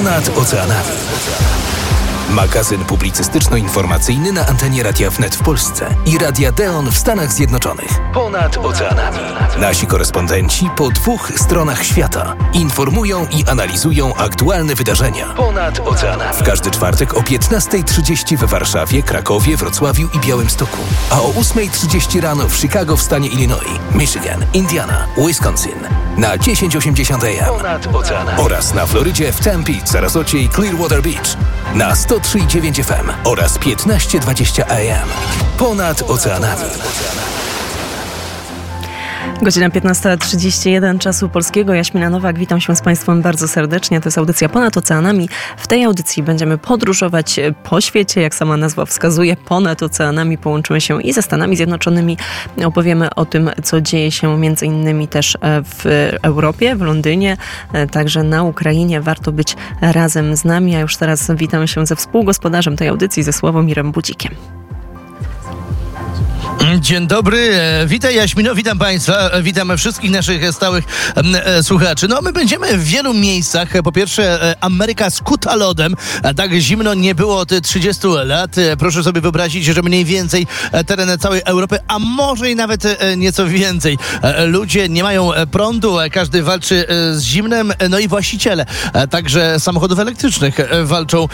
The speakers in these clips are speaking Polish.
Ponad oceanami. Magazyn publicystyczno-informacyjny na antenie Radia Wnet w Polsce i Radia Deon w Stanach Zjednoczonych. Ponad oceanami. Nasi korespondenci po dwóch stronach świata informują i analizują aktualne wydarzenia. Ponad oceanami. W każdy czwartek o 15.30 we Warszawie, Krakowie, Wrocławiu i Białymstoku. A o 8.30 rano w Chicago w stanie Illinois, Michigan, Indiana, Wisconsin. Na 1080 AM. Ponad oceanami. Oraz na Florydzie w Tempe, Sarasocie i Clearwater Beach. Na 103,9 FM oraz 1520 AM. Ponad oceanami. Godzina 15.31 czasu polskiego. Jaśmina Nowak, witam się z Państwem bardzo serdecznie. To jest audycja Ponad Oceanami. W tej audycji będziemy podróżować po świecie, jak sama nazwa wskazuje. Ponad oceanami połączymy się i ze Stanami Zjednoczonymi. Opowiemy o tym, co dzieje się między innymi też w Europie, w Londynie, także na Ukrainie. Warto być razem z nami. A już teraz witam się ze współgospodarzem tej audycji, ze Sławomirem Budzikiem. Dzień dobry, e, witaj Jaśmino, witam Państwa, e, witam wszystkich naszych stałych e, słuchaczy. No, my będziemy w wielu miejscach. Po pierwsze, Ameryka skuta lodem. Tak zimno nie było od 30 lat. Proszę sobie wyobrazić, że mniej więcej tereny całej Europy, a może i nawet nieco więcej. Ludzie nie mają prądu, każdy walczy z zimnem, no i właściciele także samochodów elektrycznych walczą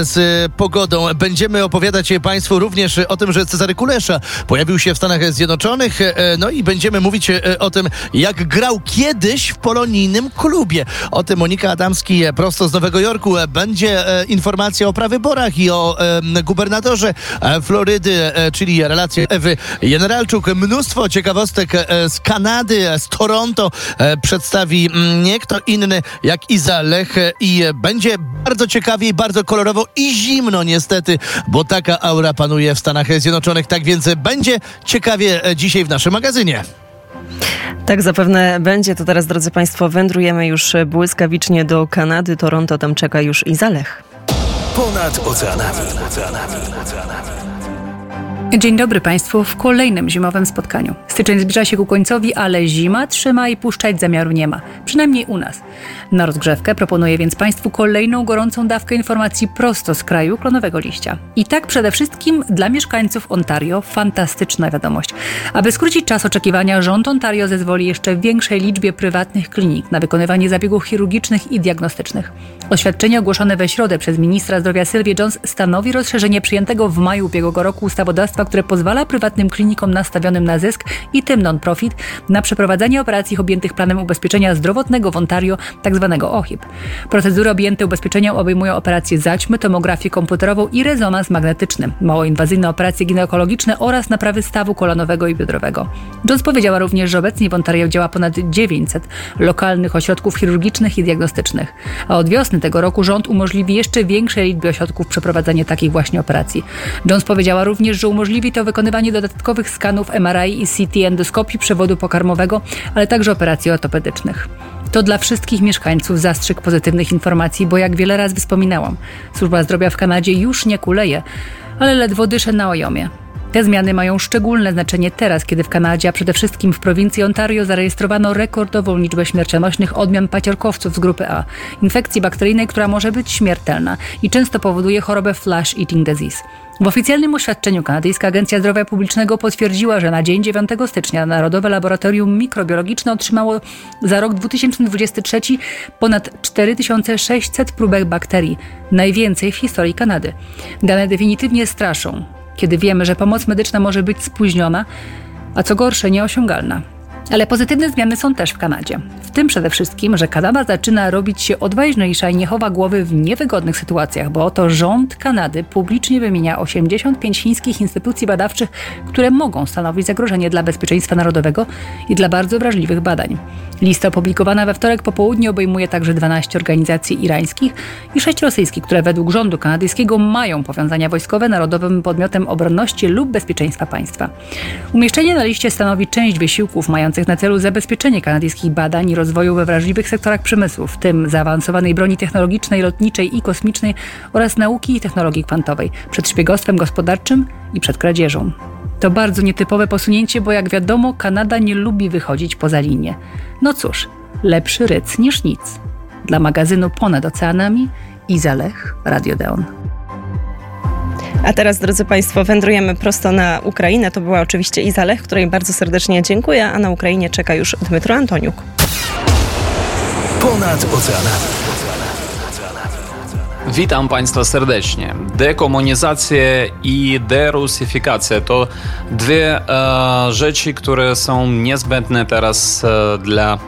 z pogodą. Będziemy opowiadać Państwu również o tym, że Cezary Kulesza pojawił się w Stanach Zjednoczonych. E, no i będziemy mówić e, o tym, jak grał kiedyś w polonijnym klubie. O tym Monika Adamski e, prosto z Nowego Jorku. Będzie informacja o prawyborach i o gubernatorze Florydy, czyli relacje Ewy Generalczuk. Mnóstwo ciekawostek z Kanady, z Toronto przedstawi mm, nie kto inny jak Iza Lech i będzie bardzo ciekawie i bardzo kolorowo i zimno niestety, bo taka aura panuje w Stanach Zjednoczonych. Tak więc będzie ciekawie e, dzisiaj w naszym magazynie. Tak zapewne będzie. To teraz, drodzy Państwo, wędrujemy już błyskawicznie do Kanady. Toronto tam czeka już Izalech. Ponad oceanami. oceanami. oceanami. Dzień dobry Państwu w kolejnym zimowym spotkaniu. Styczeń zbliża się ku końcowi, ale zima trzyma i puszczać zamiaru nie ma. Przynajmniej u nas. Na rozgrzewkę proponuję więc Państwu kolejną gorącą dawkę informacji prosto z kraju klonowego liścia. I tak przede wszystkim dla mieszkańców Ontario fantastyczna wiadomość. Aby skrócić czas oczekiwania, rząd Ontario zezwoli jeszcze większej liczbie prywatnych klinik na wykonywanie zabiegów chirurgicznych i diagnostycznych. Oświadczenie ogłoszone we środę przez ministra zdrowia Sylvie Jones stanowi rozszerzenie przyjętego w maju ubiegłego roku ustawodawstwa, które pozwala prywatnym klinikom nastawionym na zysk i tym non-profit na przeprowadzenie operacji objętych planem ubezpieczenia zdrowotnego w Ontario, tzw. Tak OHIP. Procedury objęte ubezpieczeniem obejmują operacje zaćmy, tomografię komputerową i rezonans magnetyczny, małoinwazyjne operacje ginekologiczne oraz naprawy stawu kolanowego i biodrowego. Jones powiedziała również, że obecnie w Ontario działa ponad 900 lokalnych ośrodków chirurgicznych i diagnostycznych, a od wiosny tego roku rząd umożliwi jeszcze większej liczbie ośrodków przeprowadzenie takich właśnie operacji. Jones powiedziała również, że umożliwi to wykonywanie dodatkowych skanów MRI i CT endoskopii przewodu pokarmowego, ale także operacji ortopedycznych. To dla wszystkich mieszkańców zastrzyk pozytywnych informacji, bo jak wiele razy wspominałam, służba zdrowia w Kanadzie już nie kuleje, ale ledwo dysze na ojomie. Te zmiany mają szczególne znaczenie teraz, kiedy w Kanadzie, a przede wszystkim w prowincji Ontario zarejestrowano rekordową liczbę śmiercionośnych odmian paciorkowców z grupy A, infekcji bakteryjnej, która może być śmiertelna i często powoduje chorobę flash eating disease. W oficjalnym oświadczeniu Kanadyjska Agencja Zdrowia Publicznego potwierdziła, że na dzień 9 stycznia Narodowe Laboratorium Mikrobiologiczne otrzymało za rok 2023 ponad 4600 próbek bakterii, najwięcej w historii Kanady. Dane definitywnie straszą, kiedy wiemy, że pomoc medyczna może być spóźniona, a co gorsze, nieosiągalna. Ale pozytywne zmiany są też w Kanadzie. W tym przede wszystkim, że Kanada zaczyna robić się odważniejsza i nie chowa głowy w niewygodnych sytuacjach, bo oto rząd Kanady publicznie wymienia 85 chińskich instytucji badawczych, które mogą stanowić zagrożenie dla bezpieczeństwa narodowego i dla bardzo wrażliwych badań. Lista opublikowana we wtorek po południu obejmuje także 12 organizacji irańskich i 6 rosyjskich, które według rządu kanadyjskiego mają powiązania wojskowe narodowym podmiotem obronności lub bezpieczeństwa państwa. Umieszczenie na liście stanowi część wysiłków mających mających na celu zabezpieczenie kanadyjskich badań i rozwoju we wrażliwych sektorach przemysłu, w tym zaawansowanej broni technologicznej, lotniczej i kosmicznej oraz nauki i technologii kwantowej, przed szpiegostwem gospodarczym i przed kradzieżą. To bardzo nietypowe posunięcie, bo jak wiadomo, Kanada nie lubi wychodzić poza linię. No cóż, lepszy ryc niż nic. Dla magazynu Ponad Oceanami Iza Lech, Radio Deon. A teraz, drodzy Państwo, wędrujemy prosto na Ukrainę. To była oczywiście Iza Lech, której bardzo serdecznie dziękuję, a na Ukrainie czeka już Dmytro Antoniuk. Ponad oceanami. Witam Państwa serdecznie. Dekomunizacja i derusyfikacja to dwie e, rzeczy, które są niezbędne teraz e, dla,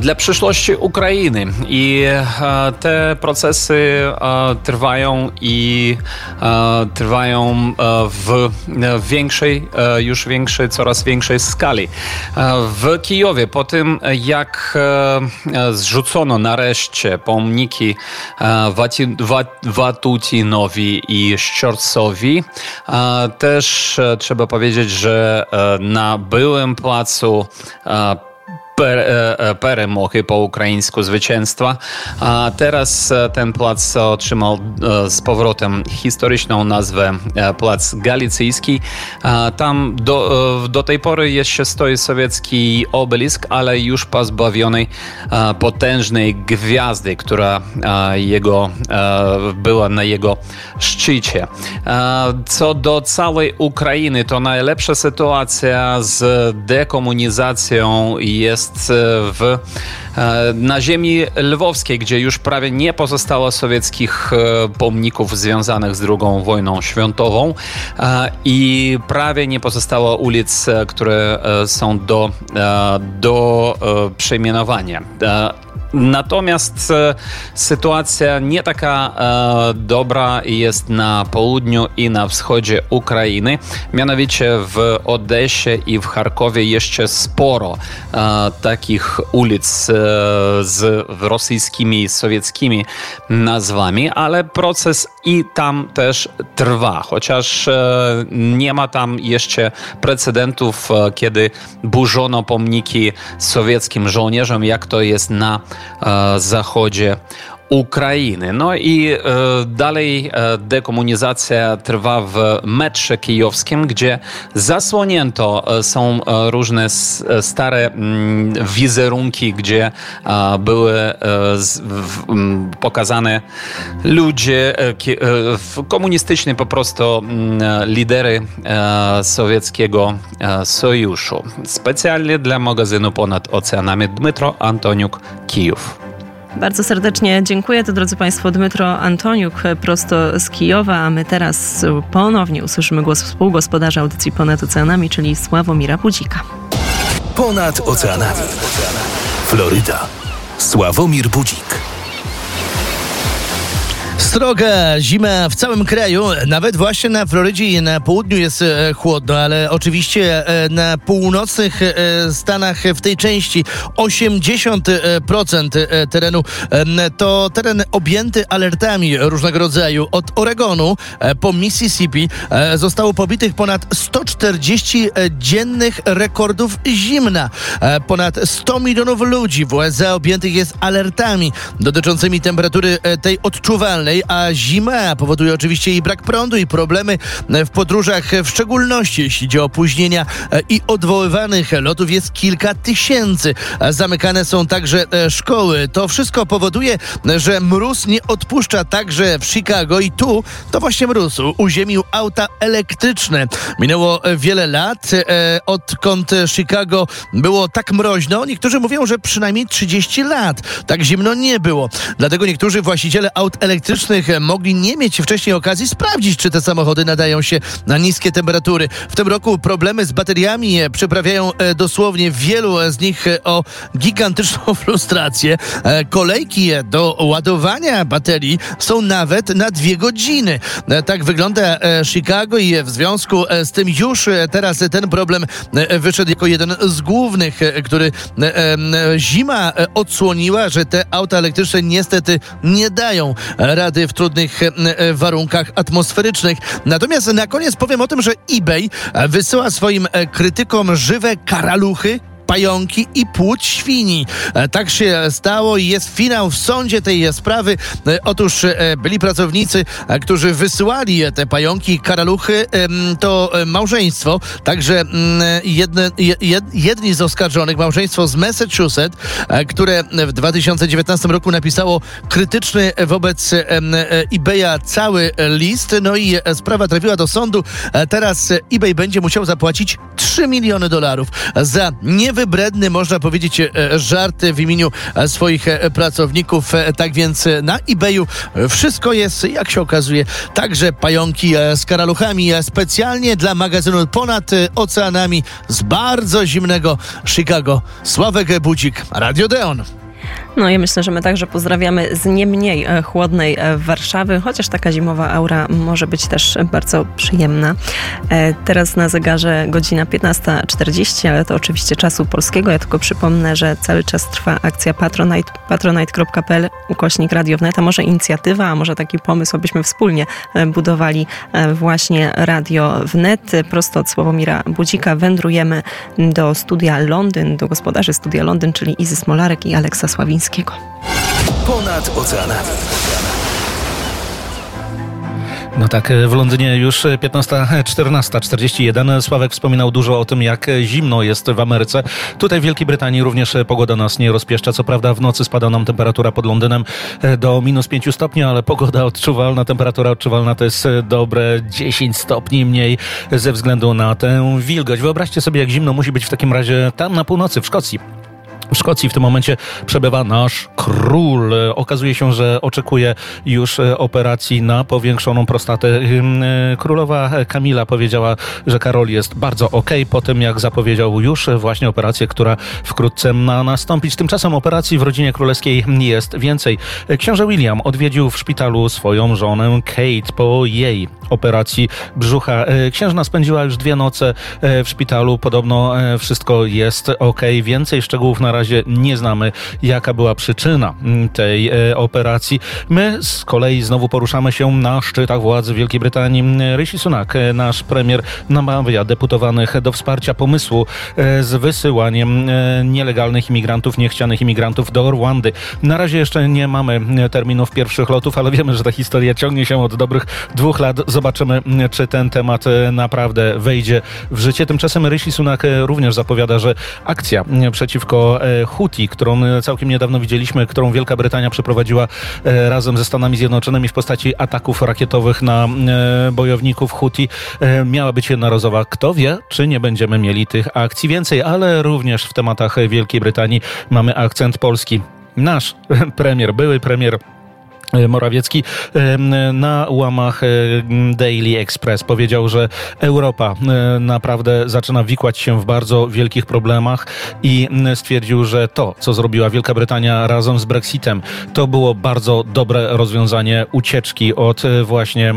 dla przyszłości Ukrainy. I e, te procesy e, trwają i e, trwają w większej, już większej, coraz większej skali. W Kijowie po tym, jak zrzucono nareszcie pomniki Watutinowi i Szczorcowi. Też e, trzeba powiedzieć, że e, na byłym placu Per, e, e, po ukraińsku zwycięstwa. A teraz e, ten plac otrzymał z powrotem historyczną nazwę Plac Galicyjski. Tam do, do tej pory jest jeszcze stoi sowiecki obelisk, ale już pozbawiony potężnej gwiazdy, która jego, była na jego szczycie. Co do całej Ukrainy, to najlepsza sytuacja z dekomunizacją jest jest e, w, e, na ziemi lwowskiej, gdzie już prawie nie pozostało sowieckich e, pomników związanych z II wojną światową i prawie nie pozostało ulic, które są do, do przejmenowania. Natomiast e, sytuacja nie taka e, dobra jest na południu i na wschodzie Ukrainy. Mianowicie w Odesie i w Charkowie jeszcze sporo e, takich ulic z rosyjskimi i sowieckimi nazwami, ale proces i tam też trwa, chociaż nie ma tam jeszcze precedentów, kiedy burzono pomniki sowieckim żołnierzom, jak to jest na zachodzie E, dalej e, dekomunizacja trwa w metrze kijowskim, gdzie zasłonięto e, są e, różne e, stare mm, wizerunki, gdzie e, były m, pokazane ludzie komunistyczni, po prostu mm, lidery sowieckiego sojuszu. Specjalnie dla magazynu Ponad Oceanami Dmytro Antoniuk, Kijów. Bardzo serdecznie dziękuję. To, drodzy Państwo, Dmytro Antoniuk prosto z Kijowa, a my teraz ponownie usłyszymy głos współgospodarza audycji Ponad Oceanami, czyli Sławomira Budzika. Ponad Oceanami. Floryda. Sławomir Budzik. Sroga zima w całym kraju, nawet właśnie na Florydzie i na południu jest e, chłodno, ale oczywiście e, na północnych e, Stanach w tej części 80% terenu to teren objęty alertami różnego rodzaju. Od Oregonu po Mississippi zostało pobitych ponad 140 dziennych rekordów zimna. Ponad 100 milionów ludzi w USA objętych jest alertami dotyczącymi temperatury tej odczuwalnej a zima powoduje oczywiście i brak prądu, i problemy w podróżach, w szczególności jeśli idzie o opóźnienia i odwoływanych lotów jest kilka tysięcy. Zamykane są także e, szkoły. To wszystko powoduje, że mróz nie odpuszcza także w Chicago i tu to właśnie mróz uziemił auta elektryczne. Minęło wiele lat, e, odkąd Chicago było tak mroźno. Niektórzy mówią, że przynajmniej 30 lat. Tak zimno nie było. Dlatego niektórzy właściciele aut elektrycznych mogli nie mieć wcześniej okazji sprawdzić, czy te samochody nadają się na niskie temperatury. W tym roku problemy z bateriami przyprawiają e, dosłownie wielu z nich e, o gigantyczną frustrację. E, kolejki do ładowania baterii są nawet na dwie godziny. Tak wygląda Chicago i w związku z tym już teraz ten problem wyszedł jako jeden z głównych, który zima odsłoniła, że te auta elektryczne niestety nie dają rady w trudnych e, e, warunkach atmosferycznych. Natomiast na koniec powiem o tym, że eBay e, wysyła swoim krytykom żywe karaluchy pająki i płód świni. Tak się stało i jest finał w sądzie tej sprawy. Otóż byli pracownicy, którzy wysyłali te pająki, karaluchy, to małżeństwo, także jedne, jedni z oskarżonych, małżeństwo z Massachusetts, które w 2019 roku napisało krytyczny wobec eBaya cały list, no i sprawa trafiła do sądu. Teraz eBay będzie musiał zapłacić 3 miliony dolarów za niewybredny, można powiedzieć, żart w imieniu swoich pracowników. Tak więc na eBayu wszystko jest, jak się okazuje, także pająki z karaluchami specjalnie dla magazynu Ponad Oceanami z bardzo zimnego Chicago. Sławek Budzik, Radio Deon. No ja myślę, że my także pozdrawiamy z nie mniej e, chłodnej e, Warszawy, chociaż taka zimowa aura może być też bardzo przyjemna. E, teraz na zegarze godzina 15.40, ale to oczywiście czasu polskiego. Ja tylko przypomnę, że cały czas trwa akcja Patronite, patronite.pl ukośnik Radio Wnet, a może inicjatywa, a może taki pomysł, abyśmy wspólnie budowali właśnie Radio Wnet. Prosto od Sławomira Budzika wędrujemy do studia Londyn, do gospodarzy studia Londyn, czyli Izy Smolarek i Aleksa Ponad oceanami. No tak, w Londynie już 15.14.41. Sławek wspominał dużo o tym, jak zimno jest w Ameryce. Tutaj w Wielkiej Brytanii również pogoda nas nie rozpieszcza. Co prawda w nocy spada nam temperatura pod Londynem do minus 5 stopni, ale pogoda odczuwalna, temperatura odczuwalna to jest dobre 10 stopni mniej ze względu na tę wilgoć. Wyobraźcie sobie, jak zimno musi być w takim razie tam na północy, w Szkocji. W Szkocji w tym momencie przebywa nasz król. Okazuje się, że oczekuje już operacji na powiększoną prostatę. Królowa Kamila powiedziała, że Karol jest bardzo ok, po tym jak zapowiedział już właśnie operację, która wkrótce ma nastąpić. Tymczasem operacji w rodzinie królewskiej jest więcej. Książę William odwiedził w szpitalu swoją żonę Kate po jej operacji brzucha. Księżna spędziła już dwie noce w szpitalu. Podobno wszystko jest ok. Więcej szczegółów na razie nie znamy, jaka była przyczyna mm, tej e, operacji. My z kolei znowu poruszamy się na szczytach władzy Wielkiej Brytanii. Rishi Sunak, e, nasz premier, namawia deputowanych do wsparcia pomysłu e, z wysyłaniem nielegalnych imigrantów, niechcianych imigrantów do Rwandy. Na razie jeszcze nie mamy terminów pierwszych lotów, ale wiemy, że ta historia ciągnie się od dobrych dwóch lat. Zobaczymy, czy ten temat naprawdę wejdzie w życie. Tymczasem Rishi Sunak również zapowiada, że akcja przeciwko Houthi, którą całkiem niedawno widzieliśmy, którą Wielka Brytania przeprowadziła e, razem ze Stanami Zjednoczonymi w postaci ataków rakietowych na e, bojowników Houthi, e, miała być jednorazowa. Kto wie, czy nie będziemy mieli tych akcji więcej, ale również w tematach Wielkiej Brytanii mamy akcent polski. Nasz premier, były premier E, Morawiecki na łamach e, Daily Express powiedział, że Europa e, naprawdę zaczyna wikłać się w bardzo wielkich problemach i stwierdził, że to, co zrobiła Wielka Brytania razem z Brexitem, to było bardzo dobre rozwiązanie ucieczki od właśnie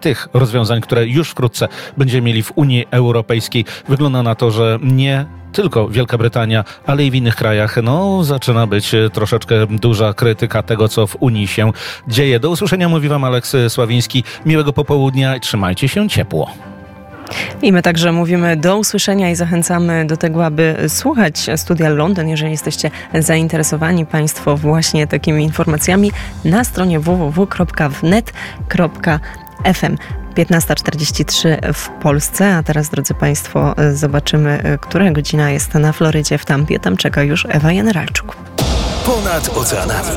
tych rozwiązań, które już wkrótce będziemy mieli w Unii Europejskiej. Wygląda na to, że nie tylko Wielka Brytania, ale i w innych krajach, no zaczyna być e, troszeczkę duża krytyka tego, co w Unii się dzieje. Do usłyszenia mówi Wam Aleks Sławiński. Miłego popołudnia i trzymajcie się ciepło. I my także mówimy do usłyszenia i zachęcamy do tego, aby słuchać Studia Londyn, jeżeli jesteście zainteresowani Państwo właśnie takimi informacjami na stronie www.wnet.fm. 15.43 w Polsce, a teraz, drodzy Państwo, zobaczymy, która godzina jest na Florydzie w Tampie. Tam czeka już Ewa Generalczuk. Ponad oceanami.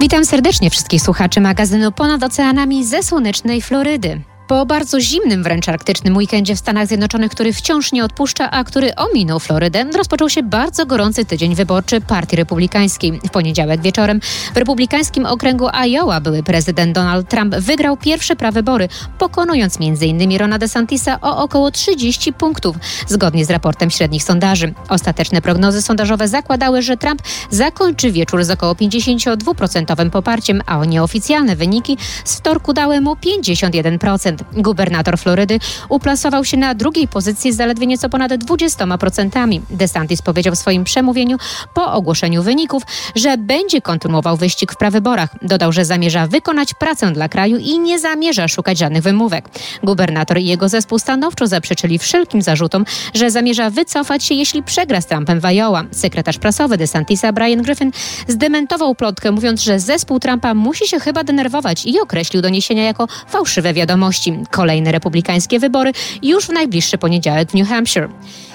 Witam serdecznie wszystkich słuchaczy magazynu Ponad Oceanami ze słonecznej Florydy. Po bardzo zimnym, wręcz arktycznym weekendzie w Stanach Zjednoczonych, który wciąż nie odpuszcza, a który ominął Florydę, rozpoczął się bardzo gorący tydzień wyborczy Partii Republikańskiej. W poniedziałek wieczorem w republikańskim okręgu Iowa były prezydent Donald Trump wygrał pierwsze prawybory, pokonując m.in. Rona DeSantisa o około 30 punktów, zgodnie z raportem średnich sondaży. Ostateczne prognozy sondażowe zakładały, że Trump zakończy wieczór z około 52% poparciem, a nieoficjalne wyniki z wtorku dały mu 51%. Gubernator Florydy uplasował się na drugiej pozycji z zaledwie nieco ponad 20%. DeSantis powiedział w swoim przemówieniu po ogłoszeniu wyników, że będzie kontynuował wyścig w prawyborach. Dodał, że zamierza wykonać pracę dla kraju i nie zamierza szukać żadnych wymówek. Gubernator i jego zespół stanowczo zaprzeczyli wszelkim zarzutom, że zamierza wycofać się, jeśli przegra z Trumpem w Iowa. Sekretarz prasowy DeSantisa Brian Griffin zdementował plotkę, mówiąc, że zespół Trumpa musi się chyba denerwować i określił doniesienia jako fałszywe wiadomości. Kolejne republikańskie wybory już w najbliższy poniedziałek w New Hampshire.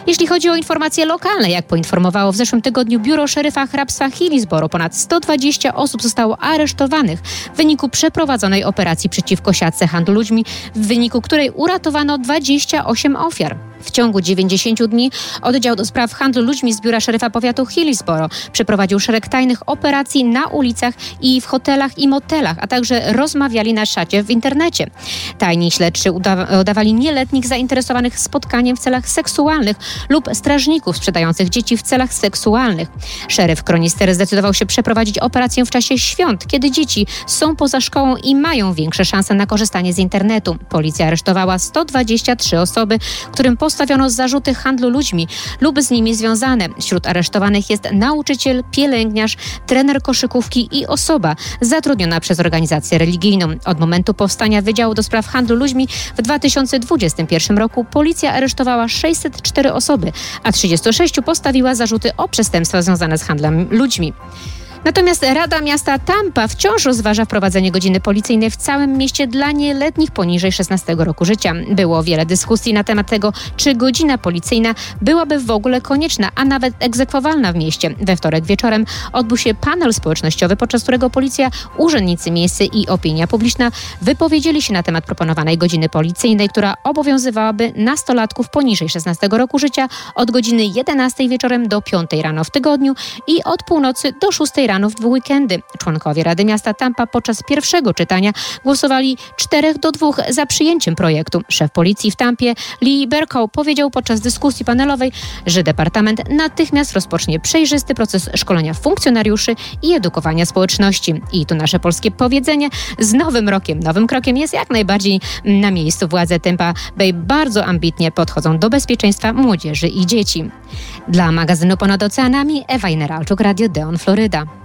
Jeśli chodzi o informacje lokalne, jak poinformowało w zeszłym tygodniu biuro szeryfa hrabstwa Hillsboro, ponad 120 osób zostało aresztowanych w wyniku przeprowadzonej operacji przeciwko siatce handlu ludźmi, w wyniku której uratowano 28 ofiar. W ciągu 90 dni oddział do spraw handlu ludźmi z biura szeryfa powiatu Hillsboro przeprowadził szereg tajnych operacji na ulicach i w hotelach i motelach, a także rozmawiali na szacie w internecie. Tajni śledczy udawali nieletnich zainteresowanych spotkaniem w celach seksualnych lub strażników sprzedających dzieci w celach seksualnych. Szeryf Kronister zdecydował się przeprowadzić operację w czasie świąt, kiedy dzieci są poza szkołą i mają większe szanse na korzystanie z internetu. Policja aresztowała 123 osoby, którym postawiono zarzuty handlu ludźmi lub z nimi związane. Wśród aresztowanych jest nauczyciel, pielęgniarz, trener koszykówki i osoba zatrudniona przez organizację religijną. Od momentu powstania Wydziału do Spraw Handlu Ludźmi w 2021 roku policja aresztowała 604 osoby, a 36 postawiła zarzuty o przestępstwa związane z handlem ludźmi. Natomiast Rada Miasta Tampa wciąż rozważa wprowadzenie godziny policyjnej w całym mieście dla nieletnich poniżej 16 roku życia. Było wiele dyskusji na temat tego, czy godzina policyjna byłaby w ogóle konieczna, a nawet egzekwowalna w mieście. We wtorek wieczorem odbył się panel społecznościowy, podczas którego policja, urzędnicy miejscy i opinia publiczna wypowiedzieli się na temat proponowanej godziny policyjnej, która obowiązywałaby nastolatków poniżej 16 roku życia od godziny 11 wieczorem do 5 rano w tygodniu i od północy do 6 rano rano w weekendy. Członkowie Rady Miasta Tampa podczas pierwszego czytania głosowali 4 do 2 za przyjęciem projektu. Szef policji w Tampie Lee Berkow powiedział podczas dyskusji panelowej, że departament natychmiast rozpocznie przejrzysty proces szkolenia funkcjonariuszy i edukowania społeczności. I tu nasze polskie powiedzenie z nowym rokiem, nowym krokiem jest jak najbardziej na miejscu. Władze Tampa Bay bardzo ambitnie podchodzą do bezpieczeństwa młodzieży i dzieci. Dla magazynu Ponad Oceanami Ewa Generalczuk, Radio Deon, Floryda.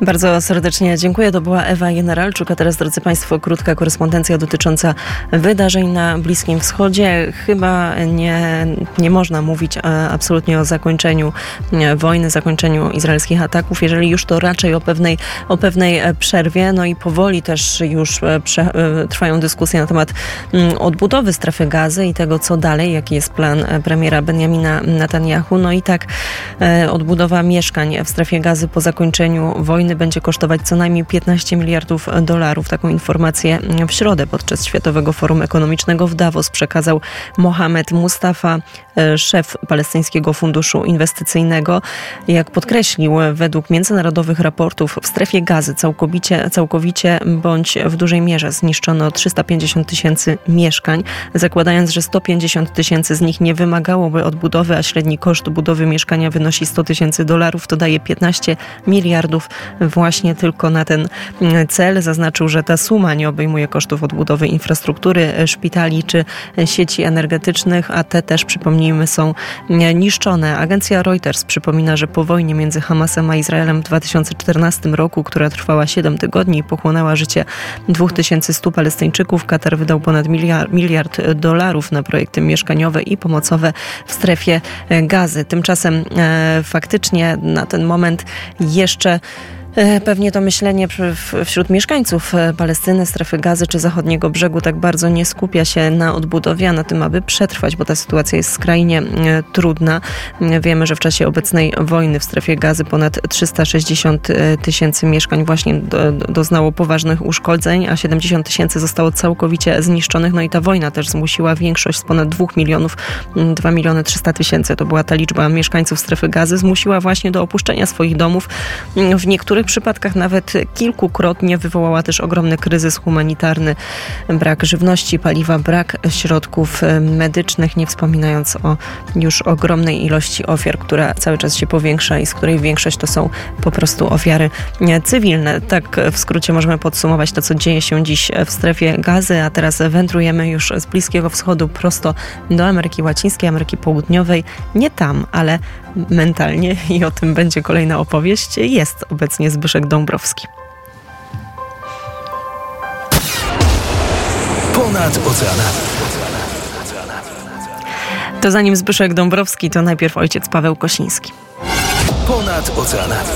Bardzo serdecznie dziękuję. To była Ewa Generalczuk, a teraz, drodzy Państwo, krótka korespondencja dotycząca wydarzeń na Bliskim Wschodzie. Chyba nie, nie można mówić absolutnie o zakończeniu wojny, zakończeniu izraelskich ataków, jeżeli już to raczej o pewnej, o pewnej przerwie. No i powoli też już e, prze, e, trwają dyskusje na temat mm, odbudowy strefy gazy i tego, co dalej, jaki jest plan e, premiera Benjamina Netanyahu. No i tak odbudowa mieszkań w strefie gazy po zakończeniu wojny będzie kosztować co najmniej 15 miliardów dolarów. Taką informację w środę podczas Światowego Forum Ekonomicznego w Davos przekazał Mohamed Mustafa, e, szef Palestyńskiego Funduszu Inwestycyjnego. Jak podkreślił, według międzynarodowych raportów w strefie gazy całkowicie, całkowicie bądź w dużej mierze zniszczono 350 tysięcy mieszkań, zakładając, że 150 tysięcy z nich nie wymagałoby odbudowy, a średni koszt budowy mieszkania wynosi 100 tysięcy dolarów, to daje 15 miliardów właśnie tylko na ten cel. Zaznaczył, że ta suma nie obejmuje kosztów odbudowy infrastruktury szpitali czy sieci energetycznych, a te też, przypomnijmy, są niszczone. Agencja Reuters przypomina, że po wojnie między Hamasem a Izraelem w 2014 roku, która trwała 7 tygodni i pochłonęła życie 2100 Palestyńczyków, Katar wydał ponad miliard, miliard dolarów na projekty mieszkaniowe i pomocowe w strefie gazy. Tymczasem e, faktycznie na ten moment jeszcze E, pewnie to myślenie wśród mieszkańców e, Palestyny, strefy gazy czy zachodniego brzegu tak bardzo nie skupia się na odbudowie, a na tym, aby przetrwać, bo ta sytuacja jest skrajnie e, trudna. Wiemy, że w czasie obecnej wojny w strefie gazy ponad 360 tysięcy mieszkań właśnie doznało poważnych uszkodzeń, a 70 tysięcy zostało całkowicie zniszczonych. No i ta wojna też zmusiła większość z ponad 2 milionów, 2 miliony 300 tysięcy, to była ta liczba mieszkańców strefy gazy, zmusiła właśnie do opuszczenia swoich domów. W niektórych niektórych przypadkach nawet kilkukrotnie wywołała też ogromny kryzys humanitarny. Brak żywności, paliwa, brak środków medycznych, nie wspominając o już ogromnej ilości ofiar, która cały czas się powiększa i z której większość to są po prostu ofiary cywilne. Tak w skrócie możemy podsumować to, co dzieje się dziś w strefie gazy, a teraz wędrujemy już z Bliskiego Wschodu prosto do Ameryki Łacińskiej, Ameryki Południowej. Nie tam, ale mentalnie i o tym będzie kolejna opowieść. Jest obecnie Zbyszek Dąbrowski. Ponad oceanami. To zanim Zbyszek Dąbrowski, to najpierw ojciec Paweł Kosiński. Ponad oceanami.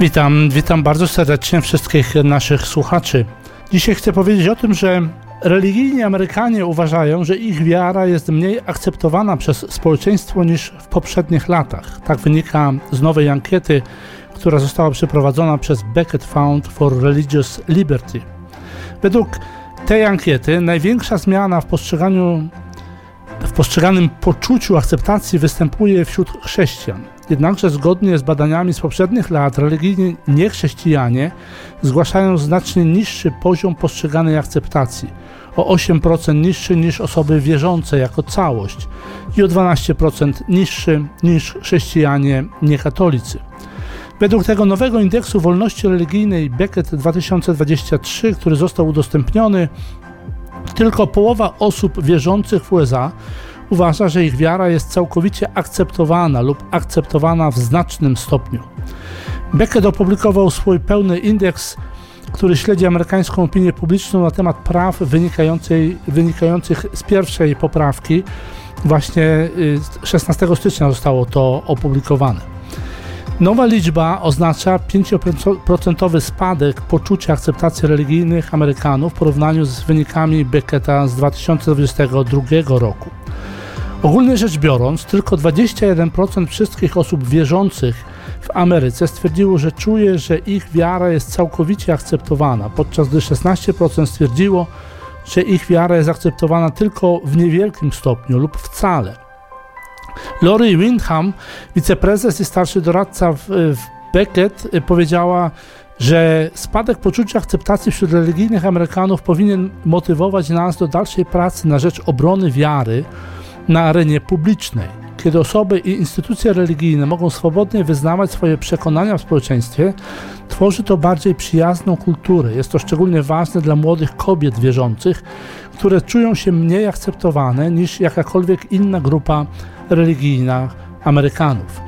Witam, witam bardzo serdecznie wszystkich naszych słuchaczy. Dzisiaj chcę powiedzieć o tym, że religijni Amerykanie uważają, że ich wiara jest mniej akceptowana przez społeczeństwo niż w poprzednich latach. Tak wynika z nowej ankiety, która została przeprowadzona przez Beckett Fund for Religious Liberty. Według tej ankiety największa zmiana w postrzeganiu w postrzeganym poczuciu akceptacji występuje wśród chrześcijan. Jednakże zgodnie z badaniami z poprzednich lat religijni niechrześcijanie zgłaszają znacznie niższy poziom postrzeganej akceptacji, o 8% niższy niż osoby wierzące jako całość i o 12% niższy niż chrześcijanie niekatolicy. Według tego nowego indeksu wolności religijnej Beckett 2023, który został udostępniony, tylko połowa osób wierzących w USA uważa, że ich wiara jest całkowicie akceptowana lub akceptowana w znacznym stopniu. Beckett opublikował swój pełny indeks, który śledzi amerykańską opinię publiczną na temat praw wynikających z pierwszej poprawki. Właśnie 16 y, stycznia zostało to opublikowane. Nowa liczba oznacza 5% spadek poczucia akceptacji religijnych Amerykanów w porównaniu z wynikami Becketa z 2022 roku. Ogólnie rzecz biorąc, tylko 21% wszystkich osób wierzących w Ameryce stwierdziło, że czuje, że ich wiara jest całkowicie akceptowana, podczas gdy 16% stwierdziło, że ich wiara jest akceptowana tylko w niewielkim stopniu lub wcale. Lori Windham, wiceprezes i starszy doradca w, w Beckett, powiedziała, że spadek poczucia akceptacji wśród religijnych Amerykanów powinien motywować nas do dalszej pracy na rzecz obrony wiary na arenie publicznej. Kiedy osoby i instytucje religijne mogą swobodnie wyznawać swoje przekonania w społeczeństwie, tworzy to bardziej przyjazną kulturę. Jest to szczególnie ważne dla młodych kobiet wierzących, które czują się mniej akceptowane niż jakakolwiek inna grupa religijna Amerykanów.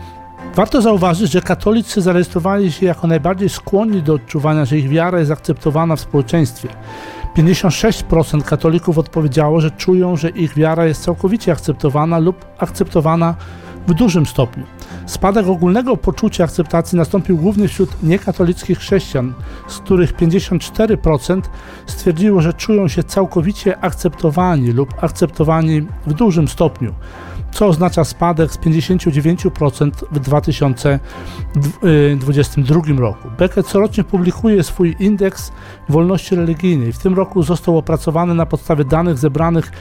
Warto zauważyć, że katolicy zarejestrowali się jako najbardziej skłonni do odczuwania, że ich wiara jest akceptowana w społeczeństwie. 56% katolików odpowiedziało, że czują, że ich wiara jest całkowicie akceptowana lub akceptowana w dużym stopniu. Spadek ogólnego poczucia akceptacji nastąpił głównie wśród niekatolickich chrześcijan, z których 54% stwierdziło, że czują się całkowicie akceptowani lub akceptowani w dużym stopniu co oznacza spadek z 59% w 2022 roku. Beckett corocznie publikuje swój indeks wolności religijnej. W tym roku został opracowany na podstawie danych zebranych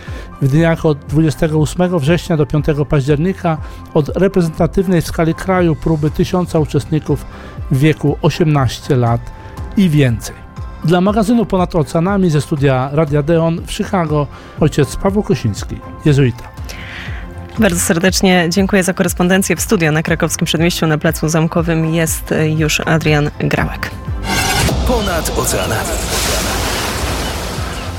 w dniach od 28 września do 5 października od reprezentatywnej w skali kraju próby tysiąca uczestników w wieku 18 lat i więcej. Dla magazynu Ponad Oceanami ze studia Radia Deon w Chicago ojciec Paweł Kosiński, jezuita. Bardzo serdecznie dziękuję za korespondencję w studio na krakowskim przedmieściu na Placu Zamkowym. Jest już Adrian Grałek. Ponad oceanami.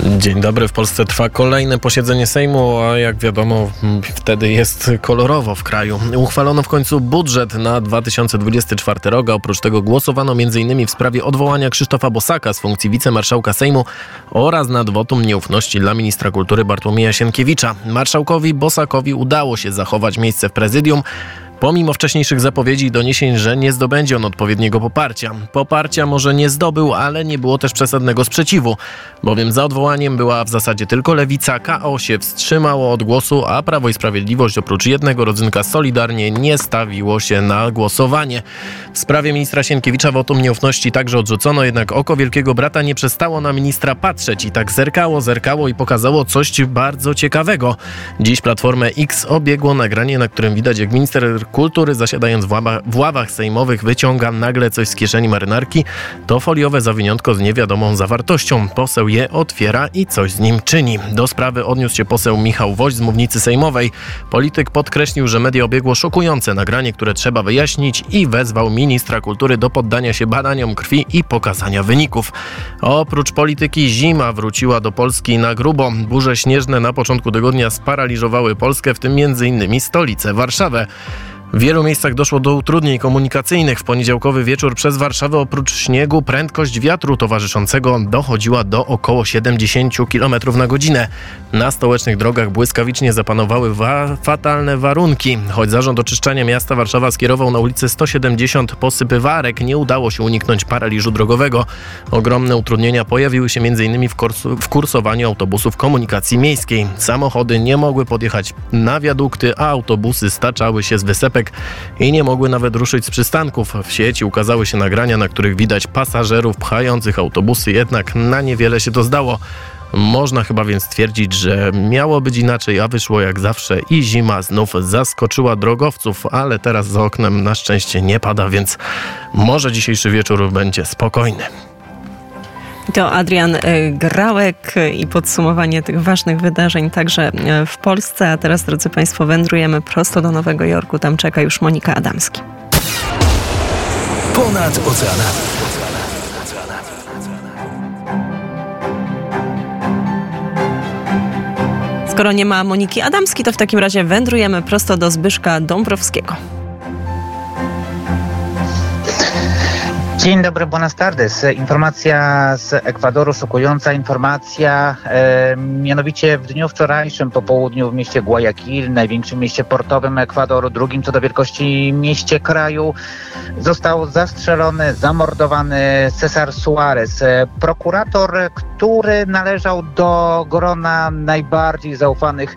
Dzień dobry. W Polsce trwa kolejne posiedzenie Sejmu, a jak wiadomo, wtedy jest kolorowo w kraju. Uchwalono w końcu budżet na 2024 rok, oprócz tego głosowano m.in. w sprawie odwołania Krzysztofa Bosaka z funkcji wicemarszałka Sejmu oraz nad wotum nieufności dla ministra kultury Bartłomieja Sienkiewicza. Marszałkowi Bosakowi udało się zachować miejsce w prezydium, Pomimo wcześniejszych zapowiedzi i doniesień, że nie zdobędzie on odpowiedniego poparcia. Poparcia może nie zdobył, ale nie było też przesadnego sprzeciwu, bowiem za odwołaniem była w zasadzie tylko lewica, KO się wstrzymało od głosu, a Prawo i Sprawiedliwość oprócz jednego rodzynka solidarnie nie stawiło się na głosowanie. W sprawie ministra Sienkiewicza wotum nieufności także odrzucono, jednak oko Wielkiego Brata nie przestało na ministra patrzeć i tak zerkało, zerkało i pokazało coś bardzo ciekawego. Dziś Platformę X obiegło nagranie, na którym widać jak minister Kultury, zasiadając w ławach, w ławach sejmowych, wyciąga nagle coś z kieszeni marynarki. To foliowe zawiniątko z niewiadomą zawartością. Poseł je otwiera i coś z nim czyni. Do sprawy odniósł się poseł Michał Woź z mównicy sejmowej. Polityk podkreślił, że media obiegło szokujące nagranie, które trzeba wyjaśnić i wezwał ministra kultury do poddania się badaniom krwi i pokazania wyników. Oprócz polityki zima wróciła do Polski na grubo. Burze śnieżne na początku tygodnia sparaliżowały Polskę, w tym m.in. stolicę Warszawę. W wielu miejscach doszło do utrudnień komunikacyjnych. W poniedziałkowy wieczór przez Warszawę oprócz śniegu prędkość wiatru towarzyszącego dochodziła do około 70 km na godzinę. Na stołecznych drogach błyskawicznie zapanowały wa fatalne warunki. Choć zarząd oczyszczania miasta Warszawa skierował na ulicę 170 posypywarek, nie udało się uniknąć paraliżu drogowego. Ogromne utrudnienia pojawiły się m.in. W, w kursowaniu autobusów komunikacji miejskiej. Samochody nie mogły podjechać na wiadukty, a autobusy staczały się z wysepek i nie mogły nawet ruszyć z przystanków. W sieci ukazały się nagrania, na których widać pasażerów pchających autobusy, jednak na niewiele się to zdało. Można chyba więc stwierdzić, że miało być inaczej, a wyszło jak zawsze i zima znów zaskoczyła drogowców, ale teraz za oknem na szczęście nie pada, więc może dzisiejszy wieczór będzie spokojny. To Adrian e, Grałek i podsumowanie tych ważnych wydarzeń także e, w Polsce. A teraz, drodzy Państwo, wędrujemy prosto do Nowego Jorku. Tam czeka już Monika Adamski. Ponad oceanami. Skoro nie ma Moniki Adamski, to w takim razie wędrujemy prosto do Zbyszka Dąbrowskiego. Dzień dobry, buenas tardes. Informacja z Ekwadoru, szokująca informacja. E, mianowicie w dniu wczorajszym po południu w mieście Guayaquil, największym mieście portowym Ekwadoru, drugim co do wielkości mieście kraju, został zastrzelony, zamordowany Cesar Suarez, e, prokurator, który należał do grona najbardziej zaufanych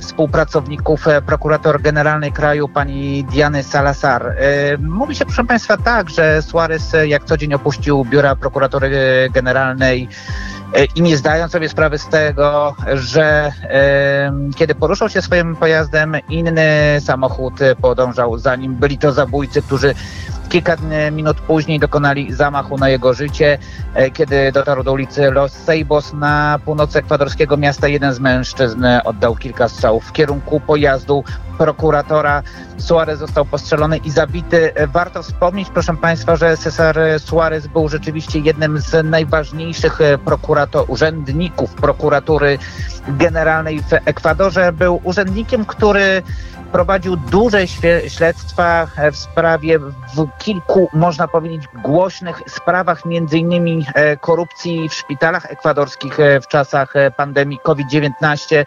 współpracowników e, prokurator generalnej kraju pani Diany Salazar. E, mówi się, proszę Państwa, tak, że Suarez jak co dzień opuścił biura prokuratory generalnej i nie zdając sobie sprawy z tego, że e, kiedy poruszał się swoim pojazdem, inny samochód podążał za nim. Byli to zabójcy, którzy Kilka minut później dokonali zamachu na jego życie. E, kiedy dotarł do ulicy Los Seibos na północy ekwadorskiego miasta, jeden z mężczyzn oddał kilka strzałów w kierunku pojazdu prokuratora. Suarez został postrzelony i zabity. Warto wspomnieć, proszę Państwa, że Cesar Suarez był rzeczywiście jednym z najważniejszych prokurator, urzędników prokuratury generalnej w Ekwadorze. Był urzędnikiem, który prowadził duże śledztwa w sprawie w kilku, można powiedzieć, głośnych sprawach, między innymi e, korupcji w szpitalach ekwadorskich e, w czasach e, pandemii COVID-19.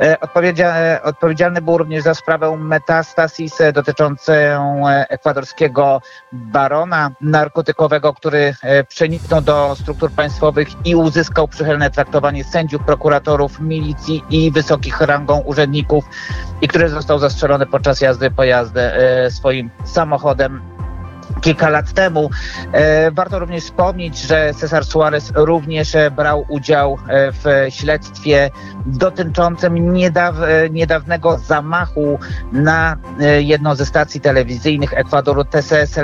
E, e, odpowiedzialny był również za sprawę Metastasis e, dotyczącą ekwadorskiego barona narkotykowego, który przeniknął do struktur państwowych i uzyskał przychylne traktowanie sędziów, prokuratorów, milicji i wysokich rangą urzędników i który został zastrzelony podczas jazdy pojazdem swoim samochodem kilka lat temu. E, warto również wspomnieć, że Cesar Suarez również e, brał udział e, w śledztwie dotyczącym niedaw niedawnego zamachu na jedną ze stacji telewizyjnych Ekwadoru, TCS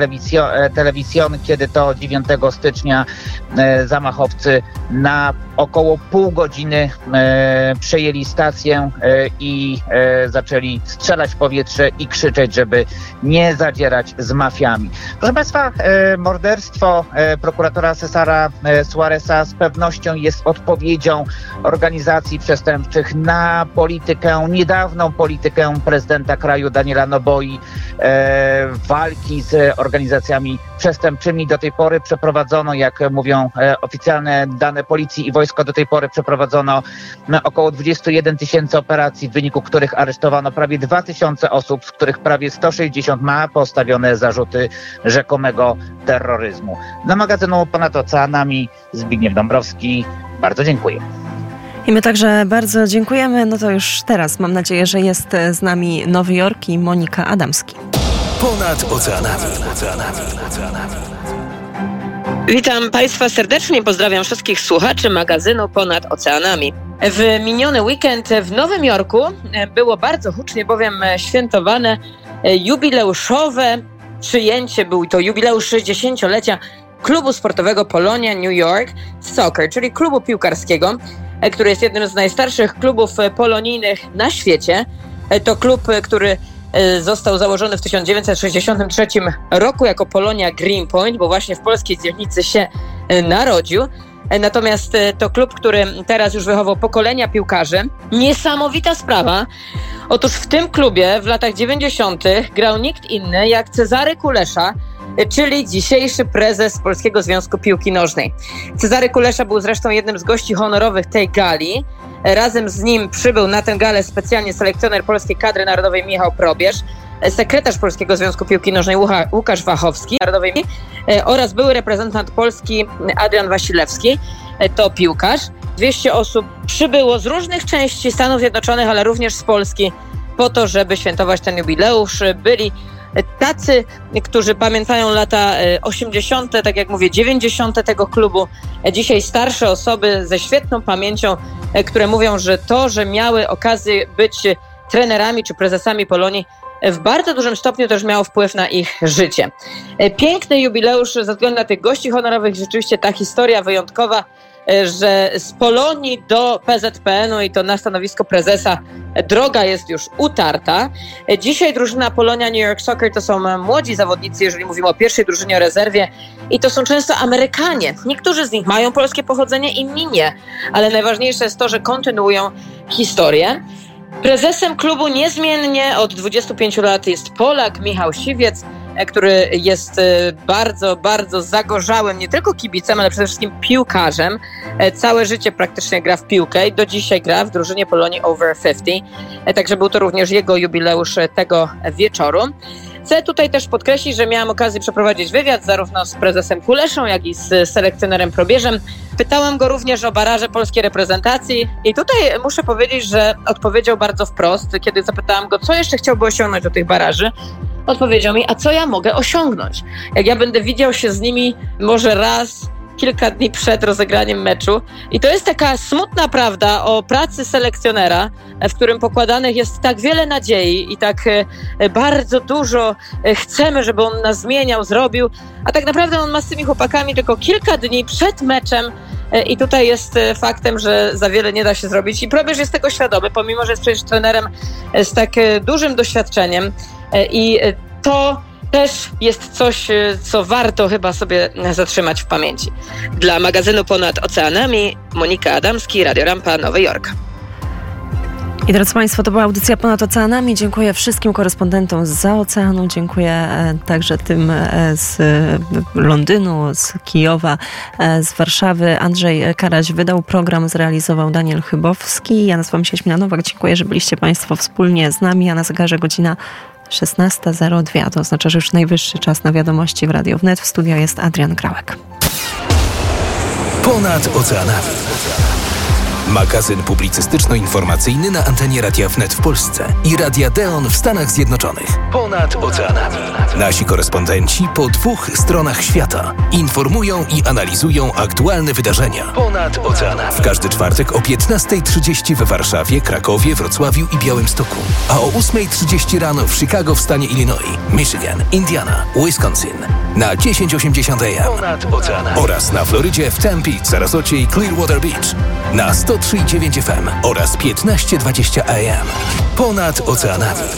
Telewizjon, kiedy to 9 stycznia zamachowcy na około pół godziny przejęli stację i zaczęli strzelać w powietrze i krzyczeć, żeby nie zadzierać z mafiami. Proszę Państwa, e, morderstwo e, prokuratora Cesara e, Suareza z pewnością jest odpowiedzią organizacji przestępczych na politykę, niedawną politykę prezydenta kraju Daniela Noboi, walki z organizacjami przestępczymi. Do tej pory przeprowadzono, jak mówią oficjalne dane policji i wojsko, do tej pory przeprowadzono około 21 tysięcy operacji, w wyniku których aresztowano prawie 2 tysiące osób, z których prawie 160 ma postawione zarzuty rzekomego terroryzmu. Dla magazynu Ponad Oceanami Zbigniew Dąbrowski. Bardzo dziękuję. I my także bardzo dziękujemy. No to już teraz mam nadzieję, że jest z nami Nowy Jork i Monika Adamski. Ponad oceanami. oceanami. Witam Państwa serdecznie, pozdrawiam wszystkich słuchaczy magazynu Ponad Oceanami. W miniony weekend w Nowym Jorku było bardzo hucznie bowiem świętowane jubileuszowe przyjęcie, był to jubileusz 60-lecia klubu sportowego Polonia New York Soccer, czyli klubu piłkarskiego, który jest jednym z najstarszych klubów polonijnych na świecie. To klub, który został założony w 1963 roku jako Polonia Greenpoint, bo właśnie w polskiej dzielnicy się narodził. Natomiast to klub, który teraz już wychował pokolenia piłkarzy. Niesamowita sprawa. Otóż w tym klubie w latach 90. grał nikt inny jak Cezary Kulesza, czyli dzisiejszy prezes Polskiego Związku Piłki Nożnej. Cezary Kulesza był zresztą jednym z gości honorowych tej gali. Razem z nim przybył na tę galę specjalnie selekcjoner polskiej kadry narodowej Michał Probierz, sekretarz Polskiego Związku Piłki Nożnej Łukasz Wachowski narodowej oraz były reprezentant Polski Adrian Wasilewski, to piłkarz. 200 osób przybyło z różnych części Stanów Zjednoczonych, ale również z Polski po to, żeby świętować ten jubileusz. Byli tacy, którzy pamiętają lata 80., tak jak mówię, 90. tego klubu. Dzisiaj starsze osoby ze świetną pamięcią, które mówią, że to, że miały okazję być trenerami czy prezesami Polonii, w bardzo dużym stopniu też miało wpływ na ich życie. Piękny jubileusz ze względu na tych gości honorowych, rzeczywiście ta historia wyjątkowa że z Polonii do PZPN-u i to na stanowisko prezesa droga jest już utarta. Dzisiaj drużyna Polonia New York Soccer to są młodzi zawodnicy, jeżeli mówimy o pierwszej drużynie o rezerwie i to są często Amerykanie. Niektórzy z nich mają polskie pochodzenie, inni nie, ale najważniejsze jest to, że kontynuują historię. Prezesem klubu niezmiennie od 25 lat jest Polak Michał Siwiec, który jest bardzo, bardzo zagorzałym nie tylko kibicem, ale przede wszystkim piłkarzem. Całe życie praktycznie gra w piłkę i do dzisiaj gra w drużynie Polonii Over 50. Także był to również jego jubileusz tego wieczoru. Chcę tutaj też podkreślić, że miałam okazję przeprowadzić wywiad zarówno z prezesem Kuleszą, jak i z selekcjonerem Probierzem. Pytałam go również o baraże polskiej reprezentacji i tutaj muszę powiedzieć, że odpowiedział bardzo wprost, kiedy zapytałam go, co jeszcze chciałby osiągnąć do tych baraży. Odpowiedział mi, a co ja mogę osiągnąć? Jak ja będę widział się z nimi może raz kilka dni przed rozegraniem meczu. I to jest taka smutna prawda o pracy selekcjonera, w którym pokładanych jest tak wiele nadziei i tak bardzo dużo chcemy, żeby on nas zmieniał, zrobił, a tak naprawdę on ma z tymi chłopakami tylko kilka dni przed meczem i tutaj jest faktem, że za wiele nie da się zrobić. I Probierz jest tego świadomy, pomimo, że jest przecież trenerem z tak dużym doświadczeniem. I to też jest coś, co warto chyba sobie zatrzymać w pamięci. Dla magazynu Ponad Oceanami Monika Adamski, Radio Rampa, Nowy Jork. I drodzy Państwo, to była audycja Ponad Oceanami. Dziękuję wszystkim korespondentom z oceanu. Dziękuję także tym z Londynu, z Kijowa, z Warszawy. Andrzej Karaś wydał program, zrealizował Daniel Chybowski. Ja nazywam się Jaśmina Nowak. Dziękuję, że byliście Państwo wspólnie z nami. A na zegarze godzina 16.02. To oznacza, że już najwyższy czas na wiadomości w Radio Wnet. W studio jest Adrian Krałek. Ponad oceanami. Magazyn publicystyczno-informacyjny na antenie Radia Wnet w Polsce i Radia Deon w Stanach Zjednoczonych. Ponad oceanami. Nasi korespondenci po dwóch stronach świata informują i analizują aktualne wydarzenia. Ponad oceanami. W każdy czwartek o 15.30 we Warszawie, Krakowie, Wrocławiu i Białymstoku. A o 8.30 rano w Chicago w stanie Illinois, Michigan, Indiana, Wisconsin. Na 1080 AM. Ponad oceanami. Oraz na Florydzie w Tempe, Sarasocie i Clearwater Beach. Na 103,9 FM oraz 1520 AM. Ponad oceanami.